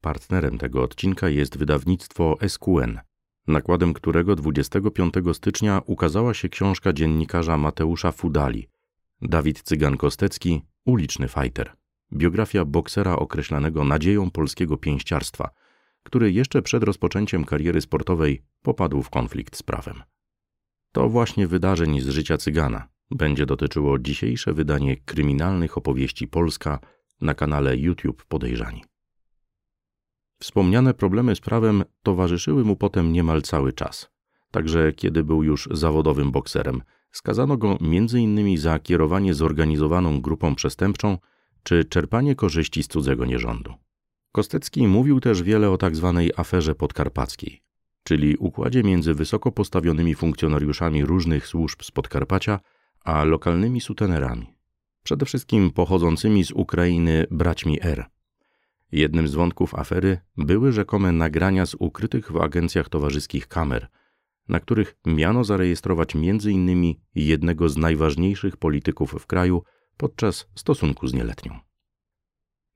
Partnerem tego odcinka jest wydawnictwo SQN, nakładem którego 25 stycznia ukazała się książka dziennikarza Mateusza Fudali Dawid Cygan-Kostecki, uliczny fighter. Biografia boksera określanego nadzieją polskiego pięściarstwa, który jeszcze przed rozpoczęciem kariery sportowej popadł w konflikt z prawem. To właśnie wydarzeń z życia Cygana będzie dotyczyło dzisiejsze wydanie kryminalnych opowieści Polska na kanale YouTube Podejrzani. Wspomniane problemy z prawem towarzyszyły mu potem niemal cały czas. Także kiedy był już zawodowym bokserem, skazano go m.in. za kierowanie zorganizowaną grupą przestępczą czy czerpanie korzyści z cudzego nierządu. Kostecki mówił też wiele o tzw. Tak aferze podkarpackiej, czyli układzie między wysoko postawionymi funkcjonariuszami różnych służb z Podkarpacia a lokalnymi sutenerami, przede wszystkim pochodzącymi z Ukrainy braćmi R. Jednym z wątków afery były rzekome nagrania z ukrytych w agencjach towarzyskich kamer, na których miano zarejestrować m.in. jednego z najważniejszych polityków w kraju podczas stosunku z nieletnią.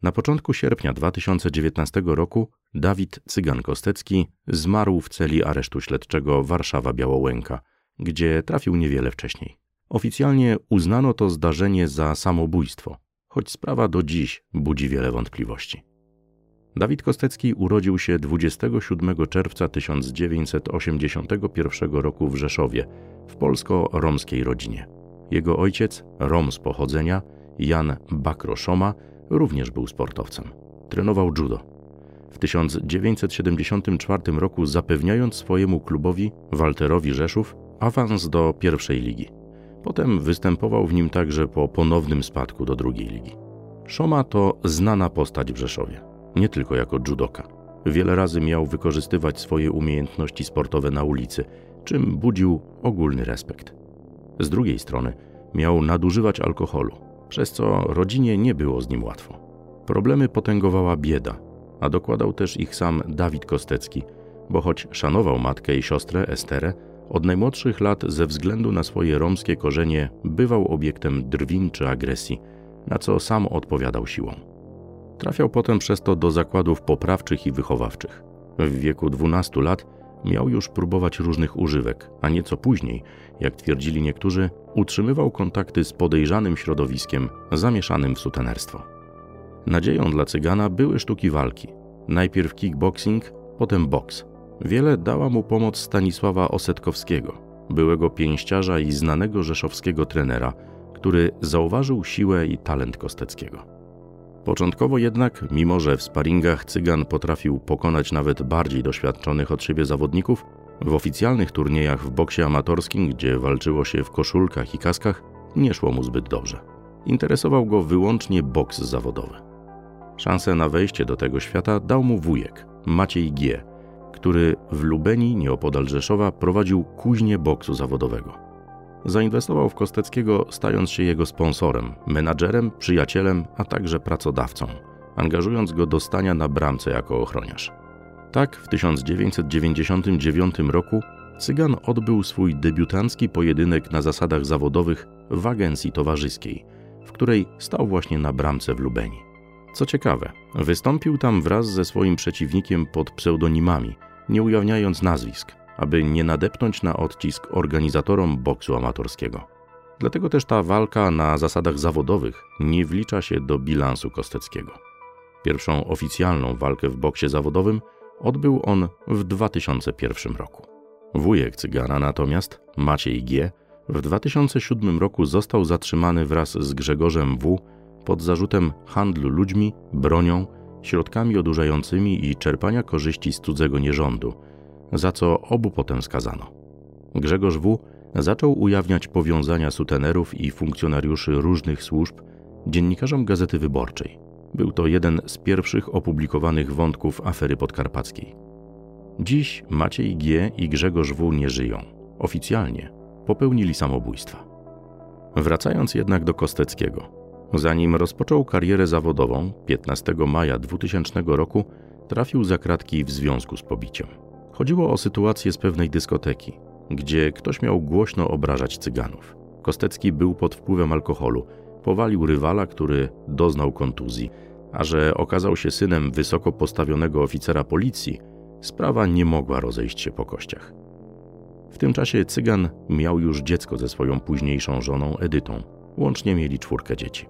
Na początku sierpnia 2019 roku Dawid Cygan-Kostecki zmarł w celi aresztu śledczego Warszawa-Białołęka, gdzie trafił niewiele wcześniej. Oficjalnie uznano to zdarzenie za samobójstwo, choć sprawa do dziś budzi wiele wątpliwości. Dawid Kostecki urodził się 27 czerwca 1981 roku w Rzeszowie, w polsko-romskiej rodzinie. Jego ojciec, rom z pochodzenia, Jan Bakroszoma, również był sportowcem. Trenował judo. W 1974 roku zapewniając swojemu klubowi, Walterowi Rzeszów, awans do pierwszej ligi. Potem występował w nim także po ponownym spadku do drugiej ligi. Szoma to znana postać w Rzeszowie, nie tylko jako judoka. Wiele razy miał wykorzystywać swoje umiejętności sportowe na ulicy, czym budził ogólny respekt. Z drugiej strony miał nadużywać alkoholu, przez co rodzinie nie było z nim łatwo. Problemy potęgowała bieda, a dokładał też ich sam Dawid Kostecki, bo choć szanował matkę i siostrę Esterę, od najmłodszych lat ze względu na swoje romskie korzenie bywał obiektem drwin czy agresji, na co sam odpowiadał siłą. Trafiał potem przez to do zakładów poprawczych i wychowawczych. W wieku 12 lat miał już próbować różnych używek, a nieco później, jak twierdzili niektórzy, utrzymywał kontakty z podejrzanym środowiskiem zamieszanym w sutenerstwo. Nadzieją dla cygana były sztuki walki. Najpierw kickboxing, potem boks. Wiele dała mu pomoc Stanisława Osetkowskiego, byłego pięściarza i znanego rzeszowskiego trenera, który zauważył siłę i talent Kosteckiego. Początkowo jednak, mimo że w sparingach Cygan potrafił pokonać nawet bardziej doświadczonych od siebie zawodników, w oficjalnych turniejach w boksie amatorskim, gdzie walczyło się w koszulkach i kaskach, nie szło mu zbyt dobrze. Interesował go wyłącznie boks zawodowy. Szansę na wejście do tego świata dał mu wujek, Maciej G., który w Lubeni, nieopodal Rzeszowa, prowadził kuźnię boksu zawodowego. Zainwestował w Kosteckiego, stając się jego sponsorem, menadżerem, przyjacielem, a także pracodawcą, angażując go do stania na bramce jako ochroniarz. Tak w 1999 roku Cygan odbył swój debiutancki pojedynek na zasadach zawodowych w agencji towarzyskiej, w której stał właśnie na bramce w Lubeni. Co ciekawe, wystąpił tam wraz ze swoim przeciwnikiem pod pseudonimami, nie ujawniając nazwisk, aby nie nadepnąć na odcisk organizatorom boksu amatorskiego. Dlatego też ta walka na zasadach zawodowych nie wlicza się do bilansu Kosteckiego. Pierwszą oficjalną walkę w boksie zawodowym odbył on w 2001 roku. Wujek Cygana natomiast, Maciej G., w 2007 roku został zatrzymany wraz z Grzegorzem W. pod zarzutem handlu ludźmi, bronią, środkami odurzającymi i czerpania korzyści z cudzego nierządu, za co obu potem skazano. Grzegorz W. zaczął ujawniać powiązania sutenerów i funkcjonariuszy różnych służb dziennikarzom Gazety Wyborczej. Był to jeden z pierwszych opublikowanych wątków afery podkarpackiej. Dziś Maciej G. i Grzegorz W. nie żyją. Oficjalnie popełnili samobójstwa. Wracając jednak do Kosteckiego. Zanim rozpoczął karierę zawodową, 15 maja 2000 roku trafił za kratki w związku z pobiciem. Chodziło o sytuację z pewnej dyskoteki, gdzie ktoś miał głośno obrażać cyganów. Kostecki był pod wpływem alkoholu, powalił rywala, który doznał kontuzji, A że okazał się synem wysoko postawionego oficera policji, sprawa nie mogła rozejść się po kościach. W tym czasie Cygan miał już dziecko ze swoją późniejszą żoną Edytą. Łącznie mieli czwórkę dzieci.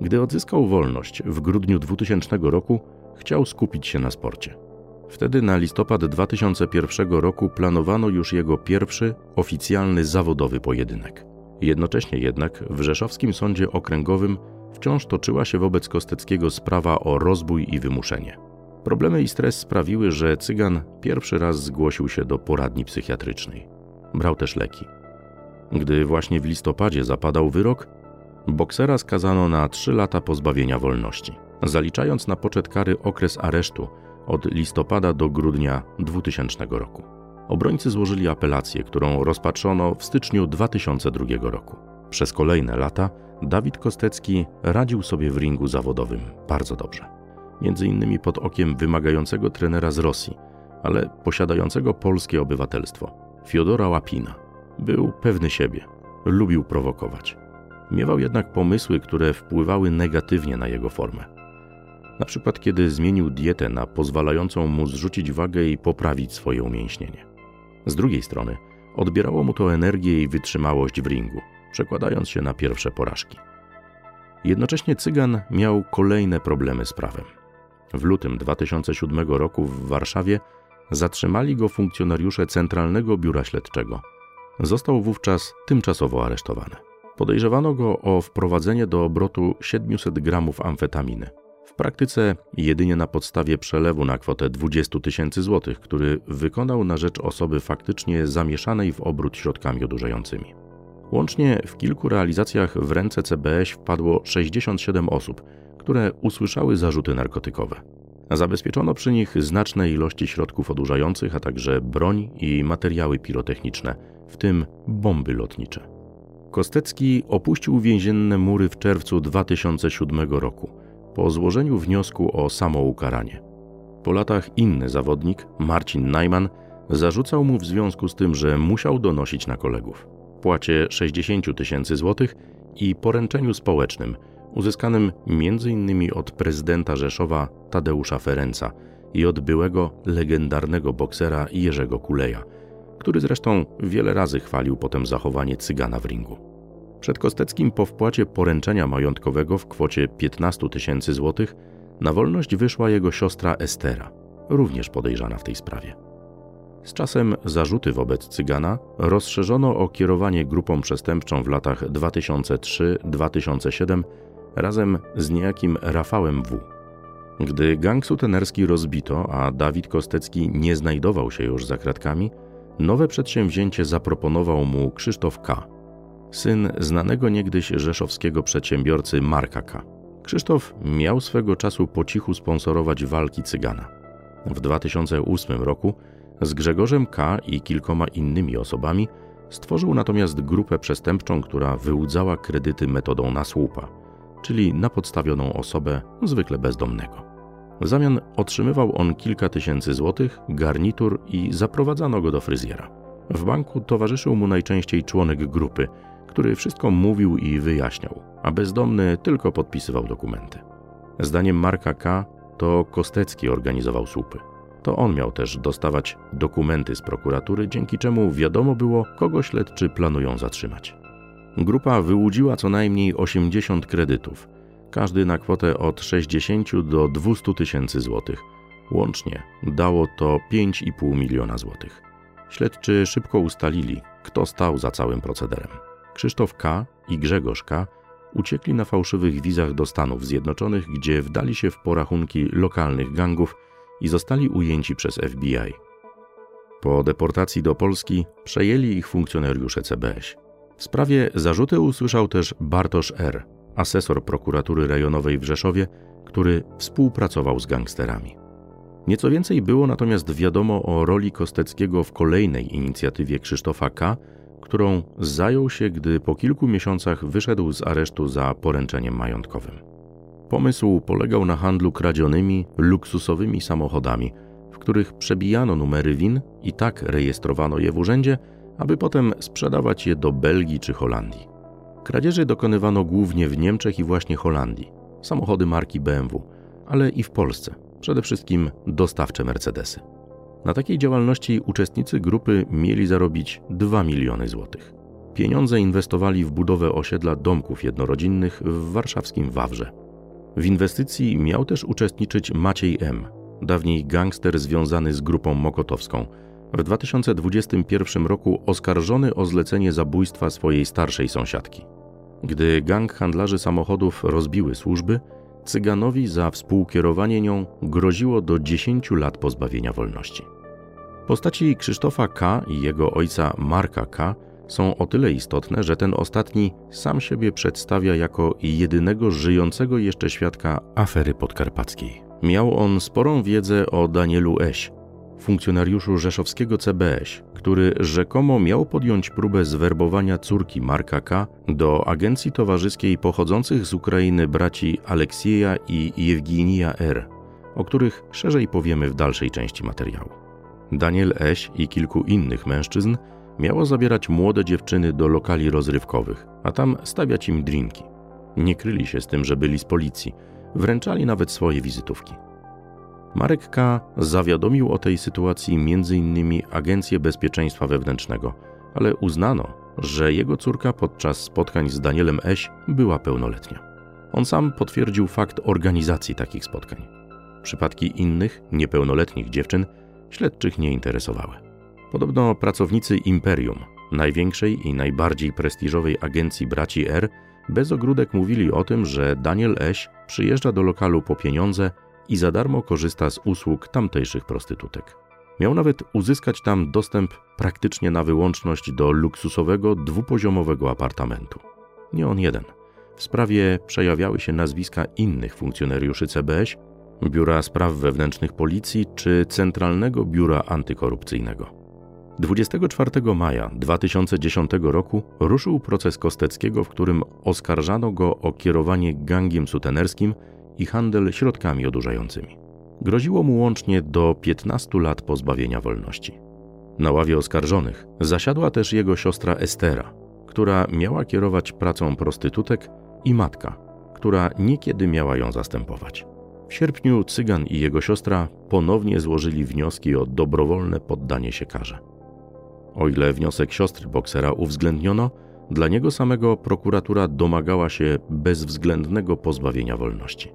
Gdy odzyskał wolność w grudniu 2000 roku, chciał skupić się na sporcie. Wtedy na listopad 2001 roku planowano już jego pierwszy oficjalny zawodowy pojedynek. Jednocześnie jednak w Rzeszowskim Sądzie Okręgowym wciąż toczyła się wobec Kosteckiego sprawa o rozbój i wymuszenie. Problemy i stres sprawiły, że Cygan pierwszy raz zgłosił się do poradni psychiatrycznej. Brał też leki. Gdy właśnie w listopadzie zapadał wyrok, boksera skazano na 3 lata pozbawienia wolności, zaliczając na poczet kary okres aresztu od listopada do grudnia 2000 roku. Obrońcy złożyli apelację, którą rozpatrzono w styczniu 2002 roku. Przez kolejne lata Dawid Kostecki radził sobie w ringu zawodowym bardzo dobrze. Między innymi pod okiem wymagającego trenera z Rosji, ale posiadającego polskie obywatelstwo, Fiodora Łapina. Był pewny siebie, lubił prowokować. Miewał jednak pomysły, które wpływały negatywnie na jego formę. Na przykład, kiedy zmienił dietę na pozwalającą mu zrzucić wagę i poprawić swoje umięśnienie. Z drugiej strony, odbierało mu to energię i wytrzymałość w ringu, przekładając się na pierwsze porażki. Jednocześnie Cygan miał kolejne problemy z prawem. W lutym 2007 roku w Warszawie zatrzymali go funkcjonariusze Centralnego Biura Śledczego. Został wówczas tymczasowo aresztowany. Podejrzewano go o wprowadzenie do obrotu 700 gramów amfetaminy. W praktyce jedynie na podstawie przelewu na kwotę 20 tysięcy złotych, który wykonał na rzecz osoby faktycznie zamieszanej w obrót środkami odurzającymi. Łącznie w kilku realizacjach w ręce CBS wpadło 67 osób, które usłyszały zarzuty narkotykowe. Zabezpieczono przy nich znaczne ilości środków odurzających, a także broń i materiały pirotechniczne, w tym bomby lotnicze. Kostecki opuścił więzienne mury w czerwcu 2007 roku po złożeniu wniosku o samoukaranie. Po latach inny zawodnik, Marcin Najman, zarzucał mu w związku z tym, że musiał donosić na kolegów. Płacie 60 tysięcy złotych i poręczeniu społecznym, uzyskanym m.in. od prezydenta Rzeszowa Tadeusza Ferenca i od byłego legendarnego boksera Jerzego Kuleja, który zresztą wiele razy chwalił potem zachowanie cygana w ringu. Przed Kosteckim po wpłacie poręczenia majątkowego w kwocie 15 tysięcy złotych na wolność wyszła jego siostra Estera, również podejrzana w tej sprawie. Z czasem zarzuty wobec Cygana rozszerzono o kierowanie grupą przestępczą w latach 2003-2007 razem z niejakim Rafałem W. Gdy gang sutenerski rozbito, a Dawid Kostecki nie znajdował się już za kratkami, nowe przedsięwzięcie zaproponował mu Krzysztof K., syn znanego niegdyś rzeszowskiego przedsiębiorcy Marka K. Krzysztof miał swego czasu po cichu sponsorować walki Cygana. W 2008 roku z Grzegorzem K. i kilkoma innymi osobami stworzył natomiast grupę przestępczą, która wyłudzała kredyty metodą na słupa, czyli na podstawioną osobę, zwykle bezdomnego. W zamian otrzymywał on kilka tysięcy złotych, garnitur i zaprowadzano go do fryzjera. W banku towarzyszył mu najczęściej członek grupy, który wszystko mówił i wyjaśniał, a bezdomny tylko podpisywał dokumenty. Zdaniem Marka K. to Kostecki organizował słupy. To on miał też dostawać dokumenty z prokuratury, dzięki czemu wiadomo było, kogo śledczy planują zatrzymać. Grupa wyłudziła co najmniej 80 kredytów, każdy na kwotę od 60 do 200 tysięcy złotych. Łącznie dało to 5,5 miliona złotych. Śledczy szybko ustalili, kto stał za całym procederem. Krzysztof K. i Grzegorz K. uciekli na fałszywych wizach do Stanów Zjednoczonych, gdzie wdali się w porachunki lokalnych gangów i zostali ujęci przez FBI. Po deportacji do Polski przejęli ich funkcjonariusze CBS. W sprawie zarzuty usłyszał też Bartosz R., asesor prokuratury rejonowej w Rzeszowie, który współpracował z gangsterami. Nieco więcej było natomiast wiadomo o roli Kosteckiego w kolejnej inicjatywie Krzysztofa K., którą zajął się, gdy po kilku miesiącach wyszedł z aresztu za poręczeniem majątkowym. Pomysł polegał na handlu kradzionymi, luksusowymi samochodami, w których przebijano numery win i tak rejestrowano je w urzędzie, aby potem sprzedawać je do Belgii czy Holandii. Kradzieży dokonywano głównie w Niemczech i właśnie Holandii. Samochody marki BMW, ale i w Polsce, przede wszystkim dostawcze Mercedesy. Na takiej działalności uczestnicy grupy mieli zarobić 2 miliony złotych. Pieniądze inwestowali w budowę osiedla domków jednorodzinnych w warszawskim Wawrze. W inwestycji miał też uczestniczyć Maciej M., dawniej gangster związany z grupą mokotowską. W 2021 roku oskarżony o zlecenie zabójstwa swojej starszej sąsiadki. Gdy gang handlarzy samochodów rozbiły służby, Cyganowi za współkierowanie nią groziło do 10 lat pozbawienia wolności. Postaci Krzysztofa K. i jego ojca Marka K. są o tyle istotne, że ten ostatni sam siebie przedstawia jako jedynego żyjącego jeszcze świadka afery podkarpackiej. Miał on sporą wiedzę o Danielu Eś, funkcjonariuszu rzeszowskiego CBS, który rzekomo miał podjąć próbę zwerbowania córki Marka K. do agencji towarzyskiej pochodzących z Ukrainy braci Aleksieja i Jewginija R., o których szerzej powiemy w dalszej części materiału. Daniel Eś i kilku innych mężczyzn miało zabierać młode dziewczyny do lokali rozrywkowych, a tam stawiać im drinki. Nie kryli się z tym, że byli z policji, wręczali nawet swoje wizytówki. Marek K. zawiadomił o tej sytuacji m.in. Agencję Bezpieczeństwa Wewnętrznego, ale uznano, że jego córka podczas spotkań z Danielem Eś była pełnoletnia. On sam potwierdził fakt organizacji takich spotkań. Przypadki innych, niepełnoletnich dziewczyn śledczych nie interesowały. Podobno pracownicy Imperium, największej i najbardziej prestiżowej agencji braci R, bez ogródek mówili o tym, że Daniel Eś przyjeżdża do lokalu po pieniądze i za darmo korzysta z usług tamtejszych prostytutek. Miał nawet uzyskać tam dostęp praktycznie na wyłączność do luksusowego dwupoziomowego apartamentu. Nie on jeden. W sprawie przejawiały się nazwiska innych funkcjonariuszy CBS, Biura Spraw Wewnętrznych Policji czy Centralnego Biura Antykorupcyjnego. 24 maja 2010 roku ruszył proces Kosteckiego, w którym oskarżano go o kierowanie gangiem sutenerskim i handel środkami odurzającymi. Groziło mu łącznie do 15 lat pozbawienia wolności. Na ławie oskarżonych zasiadła też jego siostra Estera, która miała kierować pracą prostytutek, i matka, która niekiedy miała ją zastępować. W sierpniu Cygan i jego siostra ponownie złożyli wnioski o dobrowolne poddanie się karze. O ile wniosek siostry boksera uwzględniono, dla niego samego prokuratura domagała się bezwzględnego pozbawienia wolności.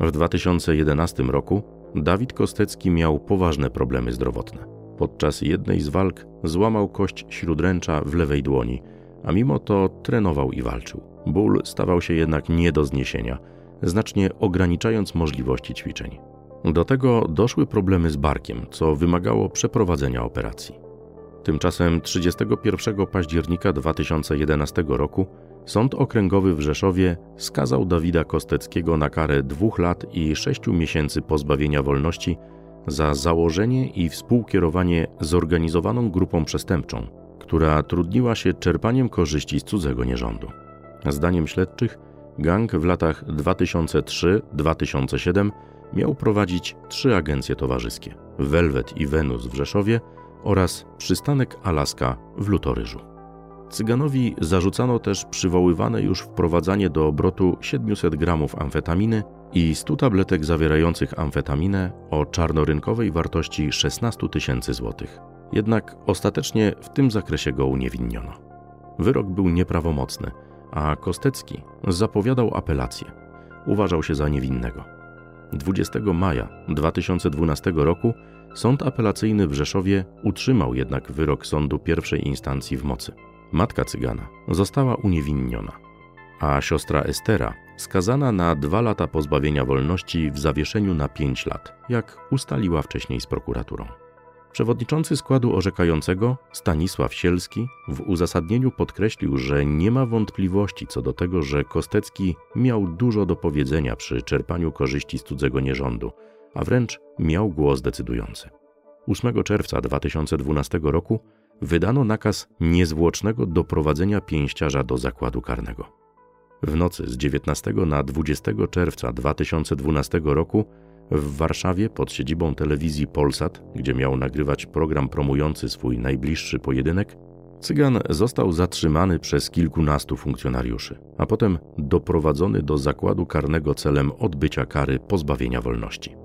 W 2011 roku Dawid Kostecki miał poważne problemy zdrowotne. Podczas jednej z walk złamał kość śródręcza w lewej dłoni, a mimo to trenował i walczył. Ból stawał się jednak nie do zniesienia, znacznie ograniczając możliwości ćwiczeń. Do tego doszły problemy z barkiem, co wymagało przeprowadzenia operacji. Tymczasem 31 października 2011 roku Sąd Okręgowy w Rzeszowie skazał Dawida Kosteckiego na karę dwóch lat i sześciu miesięcy pozbawienia wolności za założenie i współkierowanie zorganizowaną grupą przestępczą, która trudniła się czerpaniem korzyści z cudzego nierządu. Zdaniem śledczych, gang w latach 2003-2007 miał prowadzić trzy agencje towarzyskie: Velvet i Venus w Rzeszowie oraz przystanek Alaska w Lutoryżu. Cyganowi zarzucano też przywoływane już wprowadzanie do obrotu 700 gramów amfetaminy i 100 tabletek zawierających amfetaminę o czarnorynkowej wartości 16 tysięcy złotych. Jednak ostatecznie w tym zakresie go uniewinniono. Wyrok był nieprawomocny, a Kostecki zapowiadał apelację. Uważał się za niewinnego. 20 maja 2012 roku Sąd apelacyjny w Rzeszowie utrzymał jednak wyrok sądu pierwszej instancji w mocy. Matka cygana została uniewinniona, a siostra Estera skazana na dwa lata pozbawienia wolności w zawieszeniu na pięć lat, jak ustaliła wcześniej z prokuraturą. Przewodniczący składu orzekającego Stanisław Sielski w uzasadnieniu podkreślił, że nie ma wątpliwości co do tego, że Kostecki miał dużo do powiedzenia przy czerpaniu korzyści z cudzego nierządu, a wręcz miał głos decydujący. 8 czerwca 2012 roku wydano nakaz niezwłocznego doprowadzenia pięściarza do zakładu karnego. W nocy z 19 na 20 czerwca 2012 roku w Warszawie pod siedzibą telewizji Polsat, gdzie miał nagrywać program promujący swój najbliższy pojedynek, Cygan został zatrzymany przez kilkunastu funkcjonariuszy, a potem doprowadzony do zakładu karnego celem odbycia kary pozbawienia wolności.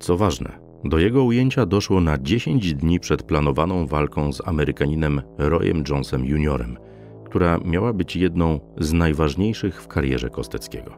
Co ważne, do jego ujęcia doszło na 10 dni przed planowaną walką z Amerykaninem Royem Jonesem Jr., która miała być jedną z najważniejszych w karierze Kosteckiego.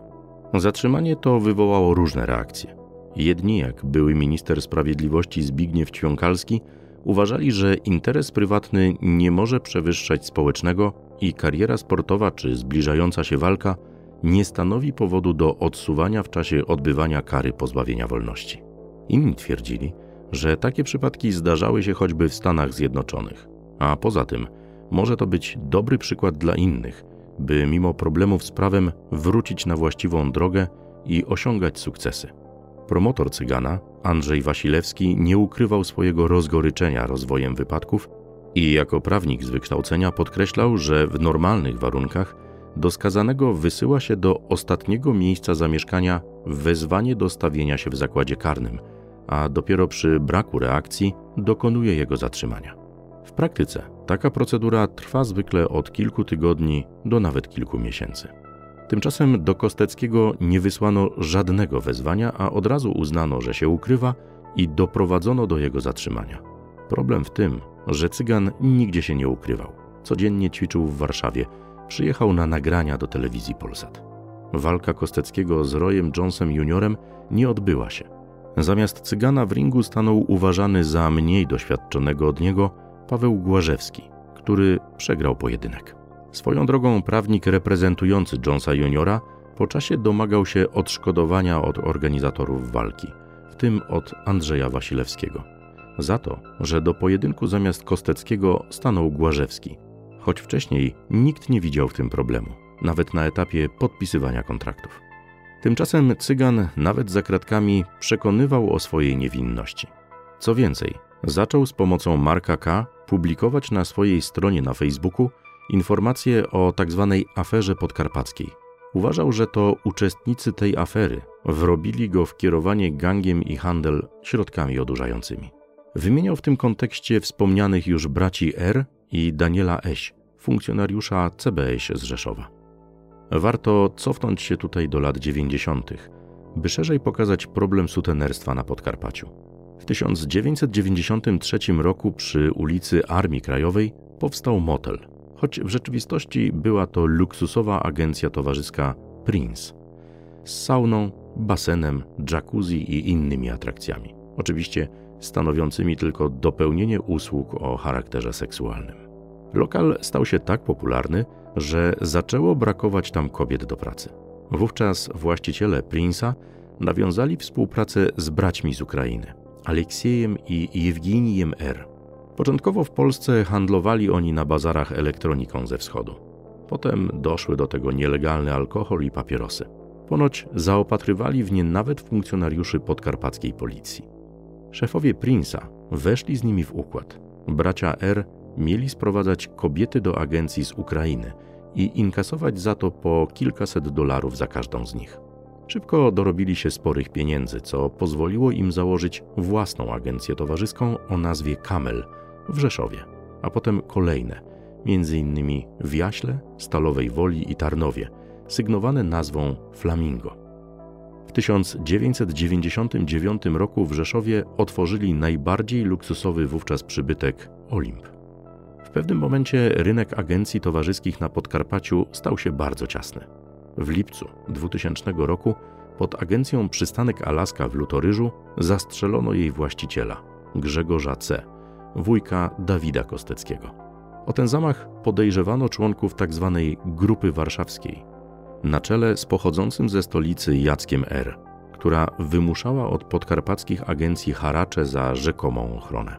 Zatrzymanie to wywołało różne reakcje. Jedni, jak były minister sprawiedliwości Zbigniew Ćwiąkalski, uważali, że interes prywatny nie może przewyższać społecznego i kariera sportowa czy zbliżająca się walka nie stanowi powodu do odsuwania w czasie odbywania kary pozbawienia wolności. Inni twierdzili, że takie przypadki zdarzały się choćby w Stanach Zjednoczonych, a poza tym może to być dobry przykład dla innych, by mimo problemów z prawem wrócić na właściwą drogę i osiągać sukcesy. Promotor Cygana, Andrzej Wasilewski, nie ukrywał swojego rozgoryczenia rozwojem wypadków i jako prawnik z wykształcenia podkreślał, że w normalnych warunkach do skazanego wysyła się do ostatniego miejsca zamieszkania wezwanie do stawienia się w zakładzie karnym, a dopiero przy braku reakcji dokonuje jego zatrzymania. W praktyce taka procedura trwa zwykle od kilku tygodni do nawet kilku miesięcy. Tymczasem do Kosteckiego nie wysłano żadnego wezwania, a od razu uznano, że się ukrywa i doprowadzono do jego zatrzymania. Problem w tym, że Cygan nigdzie się nie ukrywał. Codziennie ćwiczył w Warszawie, przyjechał na nagrania do telewizji Polsat. Walka Kosteckiego z Royem Jonesem Juniorem nie odbyła się. Zamiast Cygana w ringu stanął uważany za mniej doświadczonego od niego Paweł Głażewski, który przegrał pojedynek. Swoją drogą prawnik reprezentujący Jonesa Juniora po czasie domagał się odszkodowania od organizatorów walki, w tym od Andrzeja Wasilewskiego, za to, że do pojedynku zamiast Kosteckiego stanął Głażewski, choć wcześniej nikt nie widział w tym problemu, nawet na etapie podpisywania kontraktów. Tymczasem Cygan, nawet za kratkami, przekonywał o swojej niewinności. Co więcej, zaczął z pomocą Marka K. publikować na swojej stronie na Facebooku informacje o tzw. Tak aferze podkarpackiej. Uważał, że to uczestnicy tej afery wrobili go w kierowanie gangiem i handel środkami odurzającymi. Wymieniał w tym kontekście wspomnianych już braci R i Daniela Eś, funkcjonariusza CBS z Rzeszowa. Warto cofnąć się tutaj do lat 90., by szerzej pokazać problem sutenerstwa na Podkarpaciu. W 1993 roku przy ulicy Armii Krajowej powstał motel, choć w rzeczywistości była to luksusowa agencja towarzyska Prince z sauną, basenem, jacuzzi i innymi atrakcjami. Oczywiście stanowiącymi tylko dopełnienie usług o charakterze seksualnym. Lokal stał się tak popularny, że zaczęło brakować tam kobiet do pracy. Wówczas właściciele Prince'a nawiązali współpracę z braćmi z Ukrainy, Aleksiejem i Jewginijem R. Początkowo w Polsce handlowali oni na bazarach elektroniką ze wschodu. Potem doszły do tego nielegalny alkohol i papierosy. Ponoć zaopatrywali w nie nawet funkcjonariuszy podkarpackiej policji. Szefowie Prince'a weszli z nimi w układ. Bracia R mieli sprowadzać kobiety do agencji z Ukrainy i inkasować za to po kilkaset dolarów za każdą z nich. Szybko dorobili się sporych pieniędzy, co pozwoliło im założyć własną agencję towarzyską o nazwie Kamel w Rzeszowie, a potem kolejne, m.in. w Jaśle, Stalowej Woli i Tarnowie, sygnowane nazwą Flamingo. W 1999 roku w Rzeszowie otworzyli najbardziej luksusowy wówczas przybytek Olimp. W pewnym momencie rynek agencji towarzyskich na Podkarpaciu stał się bardzo ciasny. W lipcu 2000 roku pod agencją Przystanek Alaska w Lutoryżu zastrzelono jej właściciela, Grzegorza C., wujka Dawida Kosteckiego. O ten zamach podejrzewano członków tzw. Tak Grupy Warszawskiej, na czele z pochodzącym ze stolicy Jackiem R., która wymuszała od podkarpackich agencji haracze za rzekomą ochronę.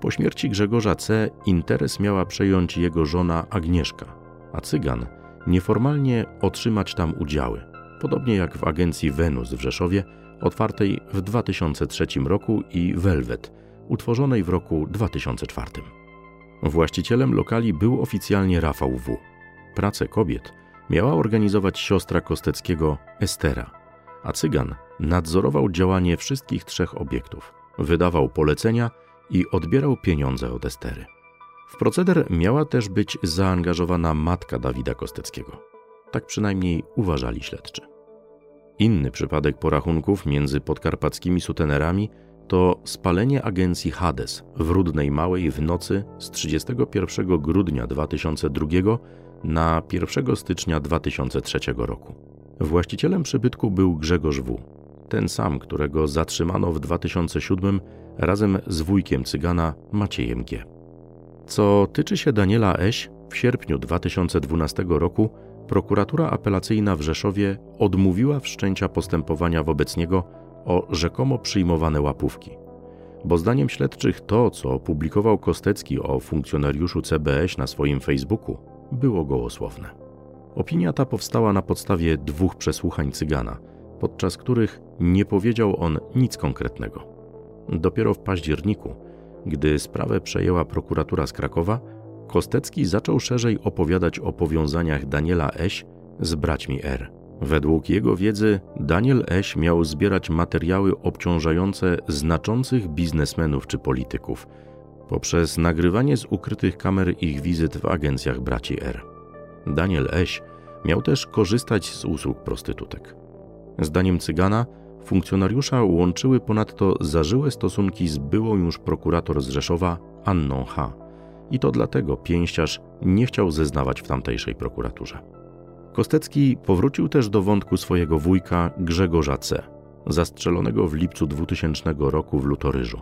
Po śmierci Grzegorza C. interes miała przejąć jego żona Agnieszka, a Cygan nieformalnie otrzymać tam udziały, podobnie jak w agencji Wenus w Rzeszowie, otwartej w 2003 roku i Velvet, utworzonej w roku 2004. Właścicielem lokali był oficjalnie Rafał W. Pracę kobiet miała organizować siostra Kosteckiego Estera, a Cygan nadzorował działanie wszystkich trzech obiektów, wydawał polecenia i odbierał pieniądze od Estery. W proceder miała też być zaangażowana matka Dawida Kosteckiego. Tak przynajmniej uważali śledczy. Inny przypadek porachunków między podkarpackimi sutenerami to spalenie agencji Hades w Rudnej Małej w nocy z 31 grudnia 2002 na 1 stycznia 2003 roku. Właścicielem przybytku był Grzegorz W., ten sam, którego zatrzymano w 2007 razem z wujkiem cygana Maciejem G. Co tyczy się Daniela Eś, w sierpniu 2012 roku prokuratura apelacyjna w Rzeszowie odmówiła wszczęcia postępowania wobec niego o rzekomo przyjmowane łapówki. Bo zdaniem śledczych to, co opublikował Kostecki o funkcjonariuszu CBS na swoim Facebooku, było gołosłowne. Opinia ta powstała na podstawie dwóch przesłuchań cygana, podczas których nie powiedział on nic konkretnego. Dopiero w październiku, gdy sprawę przejęła prokuratura z Krakowa, Kostecki zaczął szerzej opowiadać o powiązaniach Daniela Eś z braćmi R. Według jego wiedzy Daniel Eś miał zbierać materiały obciążające znaczących biznesmenów czy polityków poprzez nagrywanie z ukrytych kamer ich wizyt w agencjach braci R. Daniel Eś miał też korzystać z usług prostytutek. Zdaniem Cygana funkcjonariusza łączyły ponadto zażyłe stosunki z byłą już prokurator z Rzeszowa Anną H. I to dlatego pięściarz nie chciał zeznawać w tamtejszej prokuraturze. Kostecki powrócił też do wątku swojego wujka Grzegorza C., zastrzelonego w lipcu 2000 roku w Lutoryżu.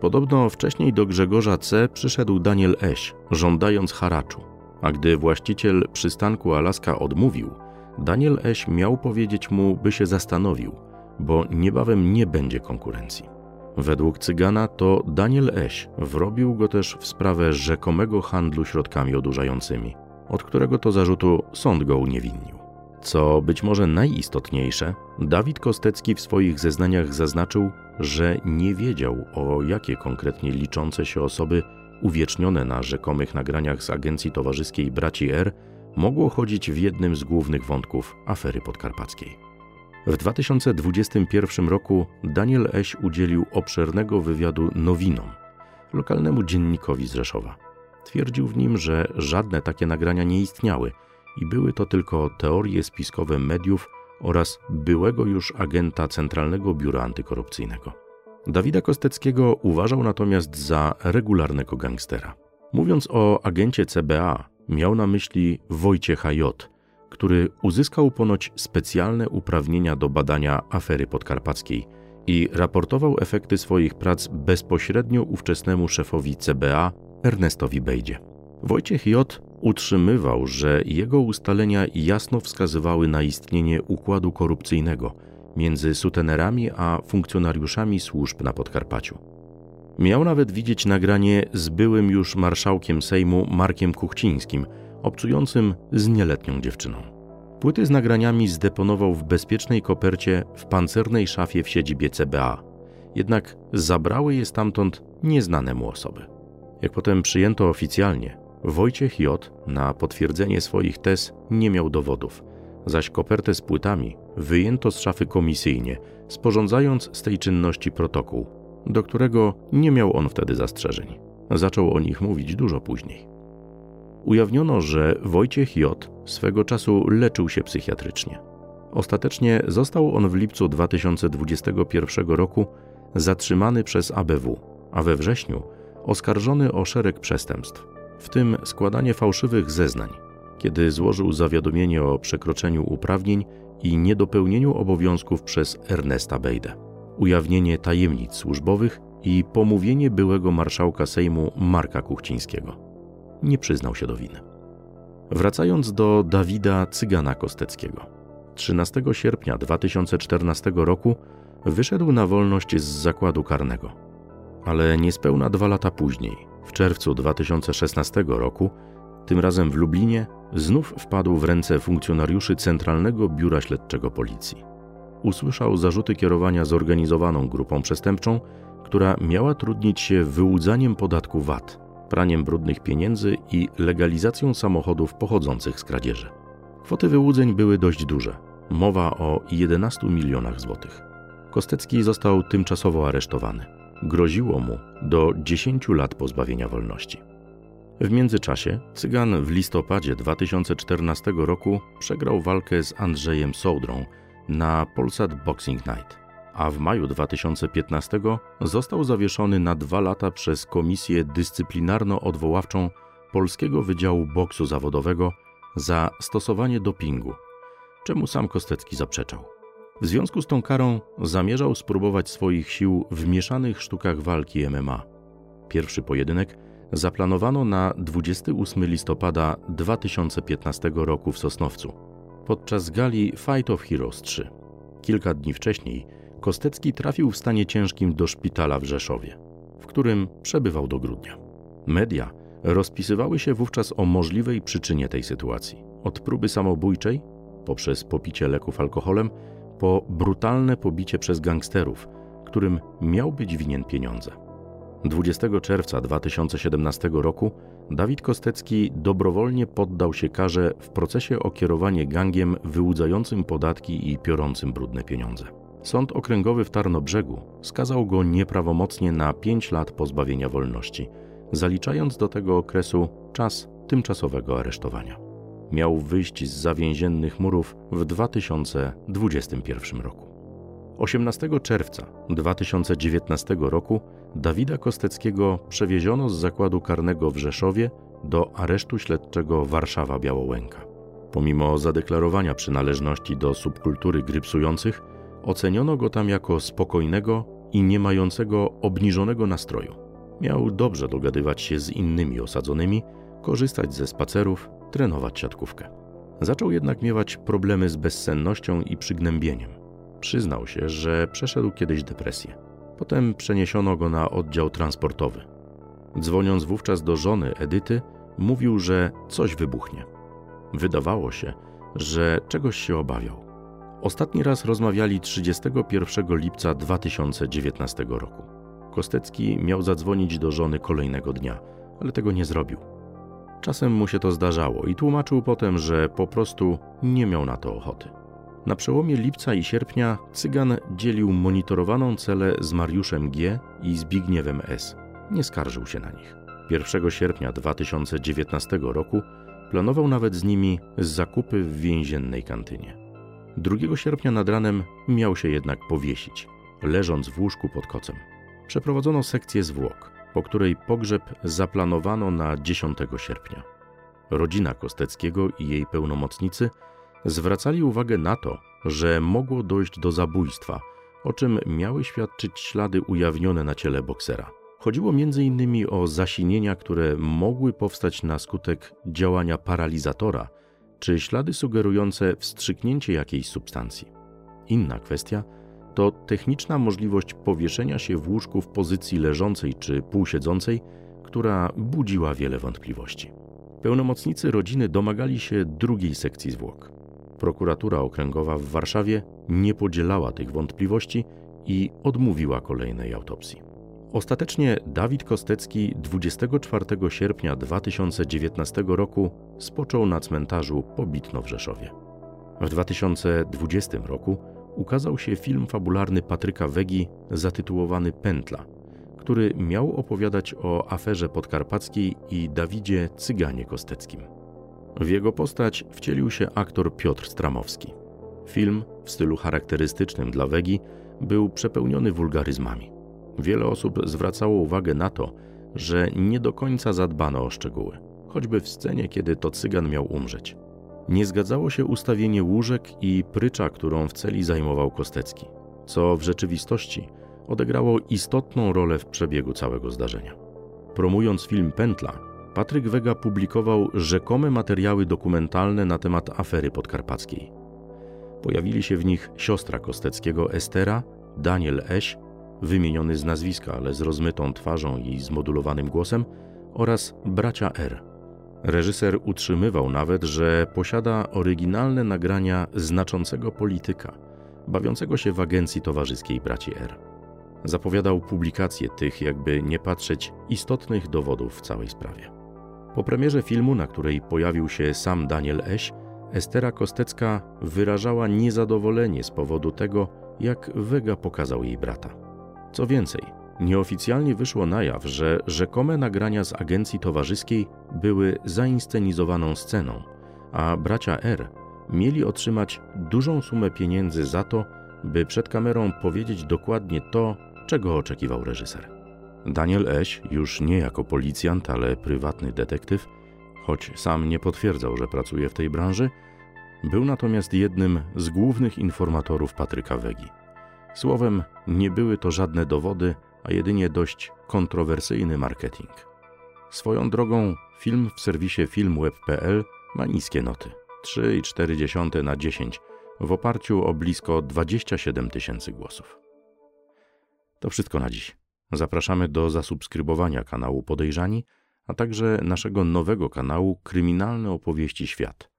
Podobno wcześniej do Grzegorza C. przyszedł Daniel Eś, żądając haraczu, a gdy właściciel przystanku Alaska odmówił, Daniel Eś miał powiedzieć mu, by się zastanowił, bo niebawem nie będzie konkurencji. Według Cygana to Daniel Eś wrobił go też w sprawę rzekomego handlu środkami odurzającymi, od którego to zarzutu sąd go uniewinnił. Co być może najistotniejsze, Dawid Kostecki w swoich zeznaniach zaznaczył, że nie wiedział o jakie konkretnie liczące się osoby uwiecznione na rzekomych nagraniach z agencji towarzyskiej Braci R mogło chodzić w jednym z głównych wątków afery podkarpackiej. W 2021 roku Daniel Eś udzielił obszernego wywiadu Nowinom, lokalnemu dziennikowi z Rzeszowa. Twierdził w nim, że żadne takie nagrania nie istniały i były to tylko teorie spiskowe mediów oraz byłego już agenta Centralnego Biura Antykorupcyjnego. Dawida Kosteckiego uważał natomiast za regularnego gangstera. Mówiąc o agencie CBA, miał na myśli Wojciecha J., który uzyskał ponoć specjalne uprawnienia do badania afery podkarpackiej i raportował efekty swoich prac bezpośrednio ówczesnemu szefowi CBA Ernestowi Bejdzie. Wojciech J. utrzymywał, że jego ustalenia jasno wskazywały na istnienie układu korupcyjnego między sutenerami a funkcjonariuszami służb na Podkarpaciu. Miał nawet widzieć nagranie z byłym już marszałkiem Sejmu Markiem Kuchcińskim, obcującym z nieletnią dziewczyną. Płyty z nagraniami zdeponował w bezpiecznej kopercie w pancernej szafie w siedzibie CBA, jednak zabrały je stamtąd nieznane mu osoby. Jak potem przyjęto oficjalnie, Wojciech J. na potwierdzenie swoich tez nie miał dowodów, zaś kopertę z płytami wyjęto z szafy komisyjnie, sporządzając z tej czynności protokół, do którego nie miał on wtedy zastrzeżeń. Zaczął o nich mówić dużo później. Ujawniono, że Wojciech J. swego czasu leczył się psychiatrycznie. Ostatecznie został on w lipcu 2021 roku zatrzymany przez ABW, a we wrześniu oskarżony o szereg przestępstw, w tym składanie fałszywych zeznań, kiedy złożył zawiadomienie o przekroczeniu uprawnień i niedopełnieniu obowiązków przez Ernesta Bejdę, ujawnienie tajemnic służbowych i pomówienie byłego marszałka Sejmu Marka Kuchcińskiego. Nie przyznał się do winy. Wracając do Dawida Cygana Kosteckiego. 13 sierpnia 2014 roku wyszedł na wolność z zakładu karnego ale niespełna dwa lata później, w czerwcu 2016 roku, tym razem w Lublinie, znów wpadł w ręce funkcjonariuszy Centralnego Biura Śledczego Policji. Usłyszał zarzuty kierowania zorganizowaną grupą przestępczą, która miała trudnić się wyłudzaniem podatku VAT, praniem brudnych pieniędzy i legalizacją samochodów pochodzących z kradzieży. Kwoty wyłudzeń były dość duże. Mowa o 11 milionach złotych. Kostecki został tymczasowo aresztowany groziło mu do 10 lat pozbawienia wolności. W międzyczasie Cygan w listopadzie 2014 roku przegrał walkę z Andrzejem Sołdrą na Polsat Boxing Night, a w maju 2015 został zawieszony na dwa lata przez Komisję Dyscyplinarno-Odwoławczą Polskiego Wydziału Boksu Zawodowego za stosowanie dopingu, czemu sam Kostecki zaprzeczał. W związku z tą karą zamierzał spróbować swoich sił w mieszanych sztukach walki MMA. Pierwszy pojedynek zaplanowano na 28 listopada 2015 roku w Sosnowcu, podczas gali Fight of Heroes 3. Kilka dni wcześniej Kostecki trafił w stanie ciężkim do szpitala w Rzeszowie, w którym przebywał do grudnia. Media rozpisywały się wówczas o możliwej przyczynie tej sytuacji. Od próby samobójczej, poprzez popicie leków alkoholem, po brutalne pobicie przez gangsterów, którym miał być winien pieniądze. 20 czerwca 2017 roku Dawid Kostecki dobrowolnie poddał się karze w procesie o kierowanie gangiem wyłudzającym podatki i piorącym brudne pieniądze. Sąd okręgowy w Tarnobrzegu skazał go nieprawomocnie na 5 lat pozbawienia wolności, zaliczając do tego okresu czas tymczasowego aresztowania. Miał wyjść z zawięziennych murów w 2021 roku. 18 czerwca 2019 roku Dawida Kosteckiego przewieziono z zakładu karnego w Rzeszowie do aresztu śledczego Warszawa Białołęka. Pomimo zadeklarowania przynależności do subkultury grypsujących, oceniono go tam jako spokojnego i nie mającego obniżonego nastroju. Miał dobrze dogadywać się z innymi osadzonymi, korzystać ze spacerów, trenować siatkówkę. Zaczął jednak miewać problemy z bezsennością i przygnębieniem. Przyznał się, że przeszedł kiedyś depresję. Potem przeniesiono go na oddział transportowy. Dzwoniąc wówczas do żony Edyty, mówił, że coś wybuchnie. Wydawało się, że czegoś się obawiał. Ostatni raz rozmawiali 31 lipca 2019 roku. Kostecki miał zadzwonić do żony kolejnego dnia, ale tego nie zrobił. Czasem mu się to zdarzało i tłumaczył potem, że po prostu nie miał na to ochoty. Na przełomie lipca i sierpnia Cygan dzielił monitorowaną celę z Mariuszem G. i Zbigniewem S. Nie skarżył się na nich. 1 sierpnia 2019 roku planował nawet z nimi zakupy w więziennej kantynie. 2 sierpnia nad ranem miał się jednak powiesić, leżąc w łóżku pod kocem. Przeprowadzono sekcję zwłok, po której pogrzeb zaplanowano na 10 sierpnia. Rodzina Kosteckiego i jej pełnomocnicy zwracali uwagę na to, że mogło dojść do zabójstwa, o czym miały świadczyć ślady ujawnione na ciele boksera. Chodziło m.in. o zasinienia, które mogły powstać na skutek działania paralizatora, czy ślady sugerujące wstrzyknięcie jakiejś substancji. Inna kwestia to techniczna możliwość powieszenia się w łóżku w pozycji leżącej czy półsiedzącej, która budziła wiele wątpliwości. Pełnomocnicy rodziny domagali się drugiej sekcji zwłok. Prokuratura Okręgowa w Warszawie nie podzielała tych wątpliwości i odmówiła kolejnej autopsji. Ostatecznie Dawid Kostecki 24 sierpnia 2019 roku spoczął na cmentarzu Pobitno w Rzeszowie. W 2020 roku ukazał się film fabularny Patryka Wegi zatytułowany Pętla, który miał opowiadać o aferze podkarpackiej i Dawidzie Cyganie Kosteckim. W jego postać wcielił się aktor Piotr Stramowski. Film, w stylu charakterystycznym dla Wegi, był przepełniony wulgaryzmami. Wiele osób zwracało uwagę na to, że nie do końca zadbano o szczegóły, choćby w scenie, kiedy to cygan miał umrzeć. Nie zgadzało się ustawienie łóżek i prycza, którą w celi zajmował Kostecki, co w rzeczywistości odegrało istotną rolę w przebiegu całego zdarzenia. Promując film Pętla, Patryk Wega publikował rzekome materiały dokumentalne na temat afery podkarpackiej. Pojawili się w nich siostra Kosteckiego Estera, Daniel Eś, wymieniony z nazwiska, ale z rozmytą twarzą i zmodulowanym głosem, oraz bracia R. Reżyser utrzymywał nawet, że posiada oryginalne nagrania znaczącego polityka, bawiącego się w agencji towarzyskiej braci R. Zapowiadał publikację tych, jakby nie patrzeć, istotnych dowodów w całej sprawie. Po premierze filmu, na której pojawił się sam Daniel Eś, Estera Kostecka wyrażała niezadowolenie z powodu tego, jak Wega pokazał jej brata. Co więcej, Nieoficjalnie wyszło na jaw, że rzekome nagrania z agencji towarzyskiej były zainscenizowaną sceną, a bracia R mieli otrzymać dużą sumę pieniędzy za to, by przed kamerą powiedzieć dokładnie to, czego oczekiwał reżyser. Daniel Eś, już nie jako policjant, ale prywatny detektyw, choć sam nie potwierdzał, że pracuje w tej branży, był natomiast jednym z głównych informatorów Patryka Wegi. Słowem, nie były to żadne dowody, a jedynie dość kontrowersyjny marketing. Swoją drogą, film w serwisie filmweb.pl ma niskie noty 3,4 na 10 w oparciu o blisko 27 tysięcy głosów. To wszystko na dziś. Zapraszamy do zasubskrybowania kanału Podejrzani, a także naszego nowego kanału Kryminalne Opowieści Świat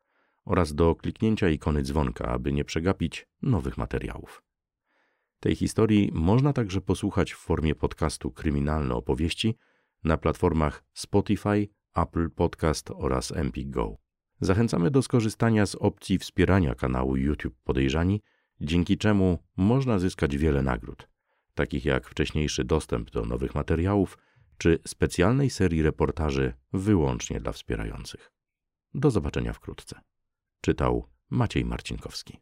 oraz do kliknięcia ikony dzwonka, aby nie przegapić nowych materiałów. Tej historii można także posłuchać w formie podcastu Kryminalne Opowieści na platformach Spotify, Apple Podcast oraz MP Go. Zachęcamy do skorzystania z opcji wspierania kanału YouTube Podejrzani, dzięki czemu można zyskać wiele nagród, takich jak wcześniejszy dostęp do nowych materiałów czy specjalnej serii reportaży wyłącznie dla wspierających. Do zobaczenia wkrótce. Czytał Maciej Marcinkowski.